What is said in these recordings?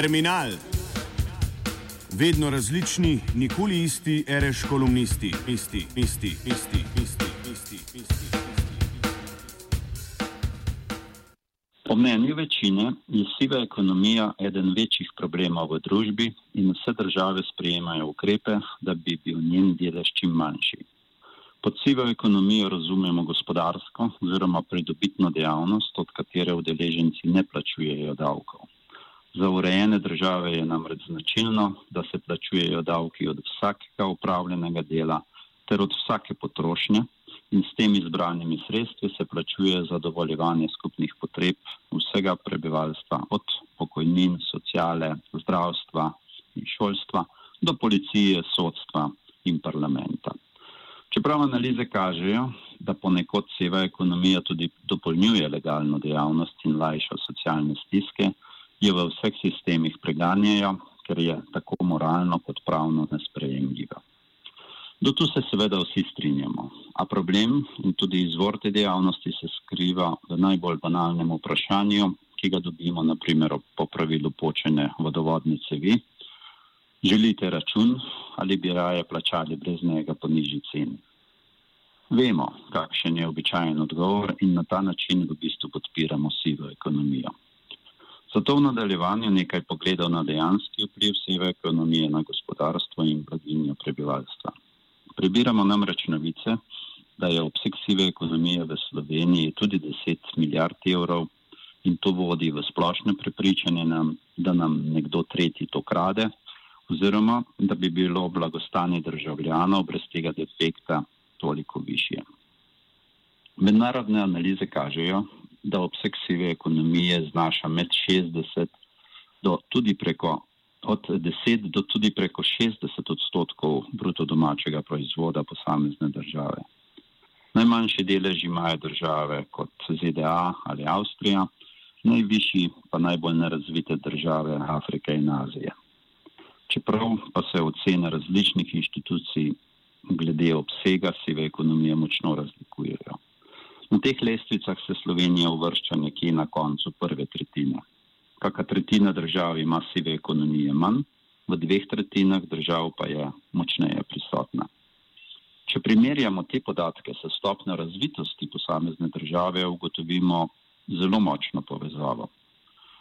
Terminal. Vedno različni, nikoli isti, reš kolumnisti, isti, isti, isti, isti, isti, isti. Po mnenju večine je siva ekonomija eden večjih problemov v družbi in vse države sprejemajo ukrepe, da bi bil njen delež čim manjši. Pod sivo ekonomijo razumemo gospodarsko oziroma pridobitno dejavnost, od katere udeleženci ne plačujejo davkov. Za urejene države je namreč značilno, da se plačujejo davki od vsakega upravljenega dela ter od vsake potrošnje in s temi izbranimi sredstvi se plačuje zadovoljevanje skupnih potreb vsega prebivalstva, od pokojnin, sociale, zdravstva in šolstva do policije, sodstva in parlamenta. Čeprav analize kažejo, da ponekod seva ekonomija tudi dopolnjuje legalno dejavnost in lajša socialne stiske, jo v vseh sistemih preganjajo, ker je tako moralno kot pravno nesprejemljiva. Do tu se seveda vsi strinjamo, a problem in tudi izvor te dejavnosti se skriva v najbolj banalnem vprašanju, ki ga dobimo naprimer po pravilu počene vodovodne cevi. Želite račun ali bi raje plačali brez njega po nižji ceni? Vemo, kakšen je običajen odgovor in na ta način v bistvu podpiramo sivo ekonomijo. Zato v nadaljevanju nekaj pogledov na dejanski vpliv sive ekonomije na gospodarstvo in blaginjo prebivalstva. Prebiramo namreč novice, da je obseg sive ekonomije v Sloveniji tudi 10 milijard evrov in to vodi v splošno prepričanje, nam, da nam nekdo tretji to krade oziroma da bi bilo blagostanje državljanov brez tega defekta toliko više. Mednarodne analize kažejo, da obseg sive ekonomije znaša med 60 do tudi preko od 10 do tudi preko 60 odstotkov bruto domačega proizvoda posamezne države. Najmanjši delež imajo države kot ZDA ali Avstrija, najvišji pa najbolj nerazvite države Afrike in Azije. Čeprav pa se ocene različnih inštitucij glede obsega sive ekonomije močno razlikujejo. Teh lestvicah se Slovenija uvršča nekje na koncu prve tretjine. Kaka tretjina držav ima sive ekonomije manj, v dveh tretjinah držav pa je močneje prisotna. Če primerjamo te podatke s stopnjo razvitosti posamezne države, ugotovimo zelo močno povezavo.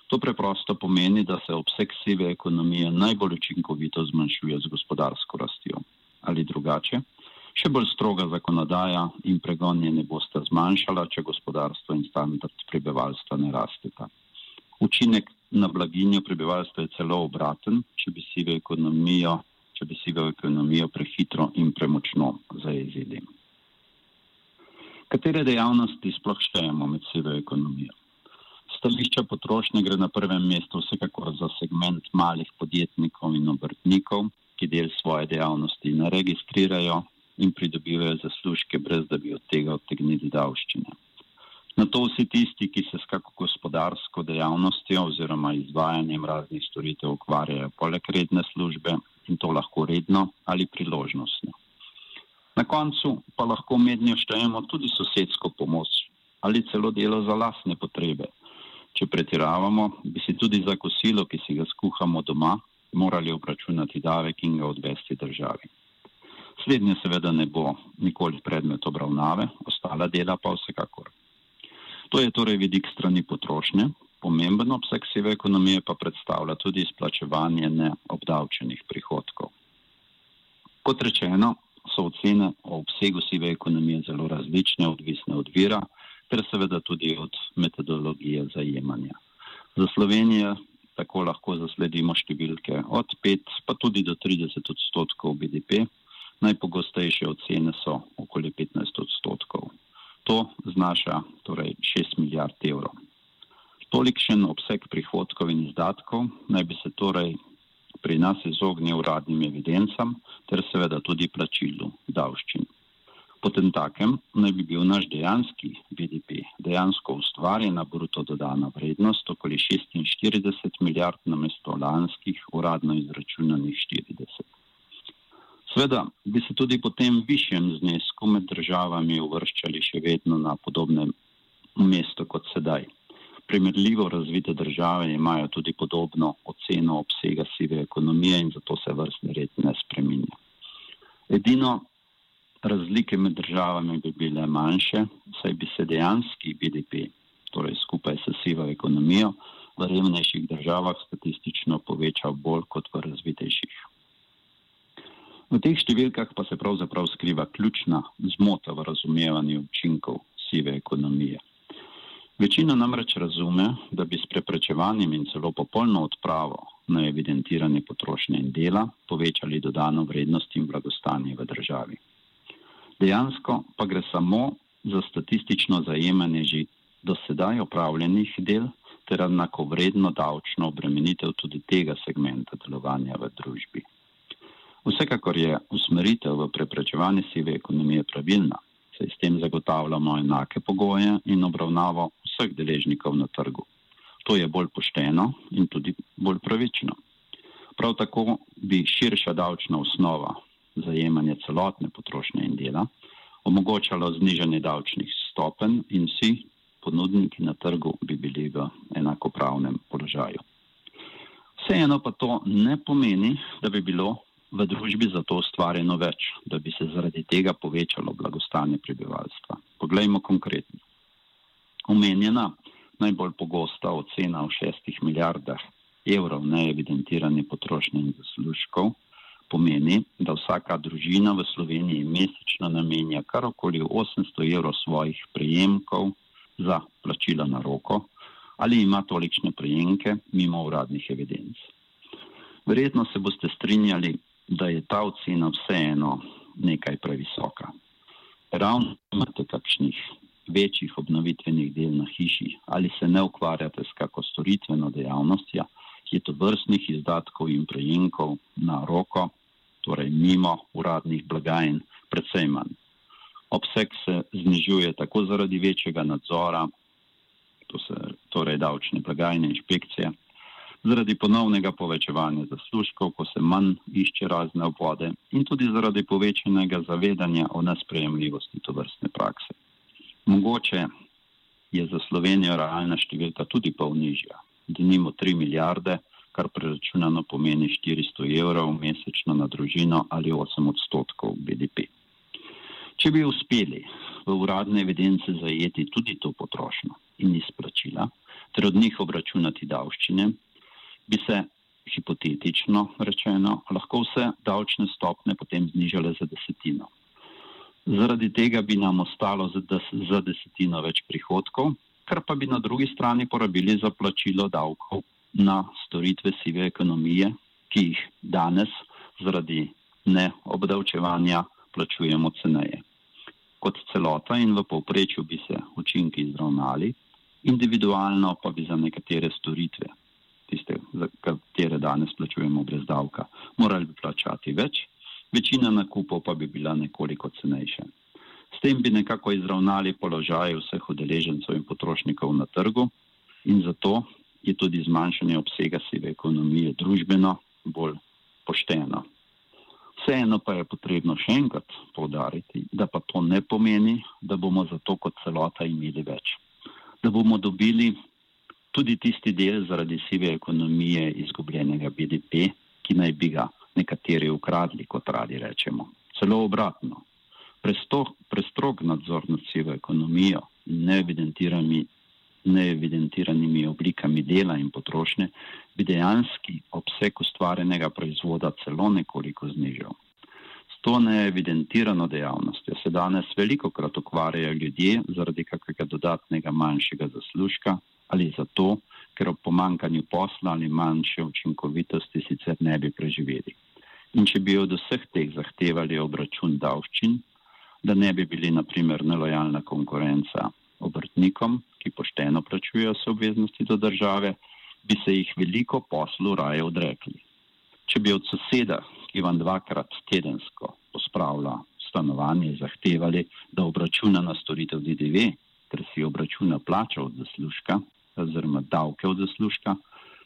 To preprosto pomeni, da se obseg sive ekonomije najbolj učinkovito zmanjšuje z gospodarsko rastjo ali drugače. Še bolj stroga zakonodaja in pregonje ne boste zmanjšala, če gospodarstvo in standard prebivalstva ne rasteta. Učinek na blaginjo prebivalstva je celo obraten, če bi sivo ekonomijo, če bi sivo ekonomijo prehitro in premočno zajezili. Katere dejavnosti sploh štejemo med sivo ekonomijo? Stališča potrošnje gre na prvem mestu vsekakor za segment malih podjetnikov in obrtnikov, ki del svoje dejavnosti ne registrirajo in pridobivajo zaslužke, brez da bi od tega odtegnili davščine. Na to vsi tisti, ki se s kako gospodarsko dejavnostjo oziroma izvajanjem raznih storitev ukvarjajo poleg redne službe in to lahko redno ali priložnostno. Na koncu pa lahko mednjo štejemo tudi sosedsko pomoč ali celo delo za lasne potrebe. Če pretiravamo, bi si tudi za kosilo, ki si ga skuhamo doma, morali obračunati davek in ga odvesti državi. Slednje seveda ne bo nikoli predmet obravnave, ostala dela pa vsekakor. To je torej vidik strani potrošnje, pomemben obseg sive ekonomije pa predstavlja tudi izplačevanje neobdavčenih prihodkov. Kot rečeno, so ocene o obsegu sive ekonomije zelo različne, odvisne od vira, ter seveda tudi od metodologije zajemanja. Za Slovenijo tako lahko zasledimo številke od 5 pa tudi do 30 odstotkov BDP. Najpogostejše ocene so okoli 15 odstotkov. To znaša torej 6 milijard evrov. Tolikšen obseg prihodkov in izdatkov naj bi se torej pri nas izognil uradnim evidencam ter seveda tudi plačilu davščin. Potem takem naj bi bil naš dejanski BDP, dejansko ustvarjena bruto dodana vrednost okoli 46 milijard na mesto lanskih uradno izračunanih 40. Sveda bi se tudi po tem višjem znesku med državami uvrščali še vedno na podobnem mestu kot sedaj. Primerljivo razvite države imajo tudi podobno oceno obsega sive ekonomije in zato se vrstni red ne spreminja. Edino razlike med državami bi bile manjše, saj bi se dejanski BDP, torej skupaj s sivo ekonomijo, v revnejših državah statistično povečal bolj kot v razvitejših. V teh številkah pa se pravzaprav skriva ključna zmota v razumevanju učinkov sive ekonomije. Večina namreč razume, da bi s preprečevanjem in celo popolno odpravo na evidentiranje potrošnje in dela povečali dodano vrednost in blagostanje v državi. Dejansko pa gre samo za statistično zajemanje že do sedaj opravljenih del ter enako vredno davčno obremenitev tudi tega segmenta delovanja v družbi. Vsekakor je usmeritev v preprečevanje sive ekonomije pravilna, saj s tem zagotavljamo enake pogoje in obravnavo vseh deležnikov na trgu. To je bolj pošteno in tudi bolj pravično. Prav tako bi širša davčna osnova zajemanje celotne potrošnje in dela omogočalo znižanje davčnih stopenj in vsi ponudniki na trgu bi bili v enakopravnem položaju. Vseeno pa to ne pomeni, da bi bilo v družbi za to ustvarjeno več, da bi se zaradi tega povečalo blagostanje prebivalstva. Poglejmo konkretno. Omenjena najbolj pogosta ocena v šestih milijardah evrov neevidentirane potrošnje in zaslužkov pomeni, da vsaka družina v Sloveniji mesečno namenja kar okoli 800 evrov svojih prejemkov za plačila na roko ali ima tolikšne prejemke mimo uradnih evidenc. Verjetno se boste strinjali, da je ta ocena vseeno nekaj previsoka. Ravno imate kakšnih večjih obnovitvenih del na hiši ali se ne ukvarjate s kako storitveno dejavnostjo, je to vrstnih izdatkov in prejemkov na roko, torej mimo uradnih blagajn, predvsej manj. Obseg se znižuje tako zaradi večjega nadzora, to se torej davčne blagajne inšpekcije, zaradi ponovnega povečevanja zaslužkov, ko se manj išče razne obvode in tudi zaradi povečanega zavedanja o nesprejemljivosti to vrstne prakse. Mogoče je za Slovenijo realna številka tudi pol nižja, da nimo 3 milijarde, kar preračunano pomeni 400 evrov mesečno na družino ali 8 odstotkov BDP. Če bi uspeli v uradne evidence zajeti tudi to potrošnjo in izplačila, ter od njih obračunati davščine, bi se hipotetično rečeno lahko vse davčne stopne potem znižale za desetino. Zaradi tega bi nam ostalo za desetino več prihodkov, kar pa bi na drugi strani porabili za plačilo davkov na storitve sive ekonomije, ki jih danes zaradi neobdavčevanja plačujemo ceneje kot celota in v povprečju bi se učinki izravnali, individualno pa bi za nekatere storitve, za katere danes plačujemo brez davka, morali bi plačati več, večina nakupov pa bi bila nekoliko cenejša. S tem bi nekako izravnali položaj vseh udeležencev in potrošnikov na trgu in zato je tudi zmanjšanje obsega sive ekonomije družbeno bolj pošteno. Vseeno pa je potrebno še enkrat povdariti, da pa to ne pomeni, da bomo za to kot celota imeli več. Da bomo dobili tudi tisti del zaradi sive ekonomije izgubljenega BDP, ki naj bi ga nekateri ukradli, kot radi rečemo. Celo obratno. Prestrog nadzor nad sivo ekonomijo in neevidentiranimi neevidentiranimi oblikami dela in potrošnje, bi dejanski obseg ustvarjenega proizvoda celo nekoliko znižal. S to neevidentirano dejavnostjo se danes veliko krat ukvarjajo ljudje zaradi kakega dodatnega manjšega zaslužka ali zato, ker ob pomankanju posla ali manjše učinkovitosti sicer ne bi preživeli. In če bi od vseh teh zahtevali obračun davščin, da ne bi bili naprimer nelojalna konkurenca obrtnikom, ki pošteno plačujejo se obveznosti do države, bi se jih veliko poslu raje odrekli. Če bi od soseda, ki vam dvakrat tedensko pospravlja stanovanje, zahtevali, da obračuna na storitev DDV, ter si obračuna plača od zaslužka, oziroma davke od zaslužka,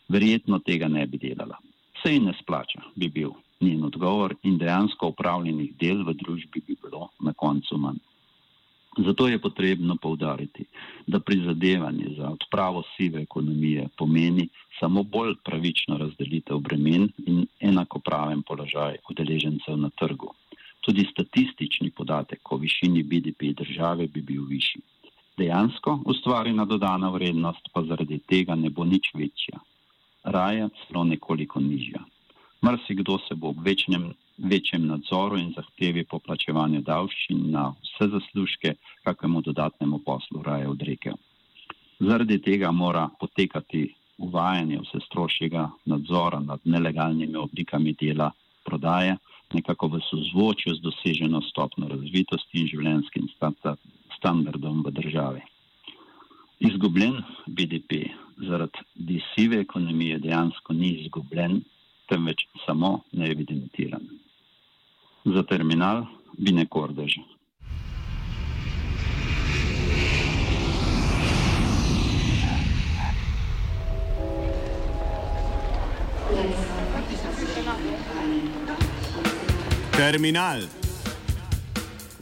verjetno tega ne bi delala. Vse in ne splača, bi bil njen odgovor in dejansko upravljenih del v družbi bi bilo na koncu manj. Zato je potrebno povdariti, da prizadevanje za odpravo sive ekonomije pomeni samo bolj pravično razdelitev bremen in enakopraven položaj udeležencev na trgu. Tudi statistični podatek o višini BDP države bi bil višji. Dejansko ustvarjena dodana vrednost pa zaradi tega ne bo nič večja, raje celo nekoliko nižja. Mrsikdo se bo ob večnem večjem nadzoru in zahtevi po plačevanju davščin na vse zaslužke, kakemu dodatnemu poslu raje odrekel. Zaradi tega mora potekati uvajanje vse strošjega nadzora nad nelegalnimi oblikami dela prodaje, nekako v sozvočju z doseženo stopno razvitosti in življenjskim standardom v državi. Izgubljen BDP zaradi sive ekonomije dejansko ni izgubljen, temveč samo neevidentiran za terminal Bine Kordež. Terminal.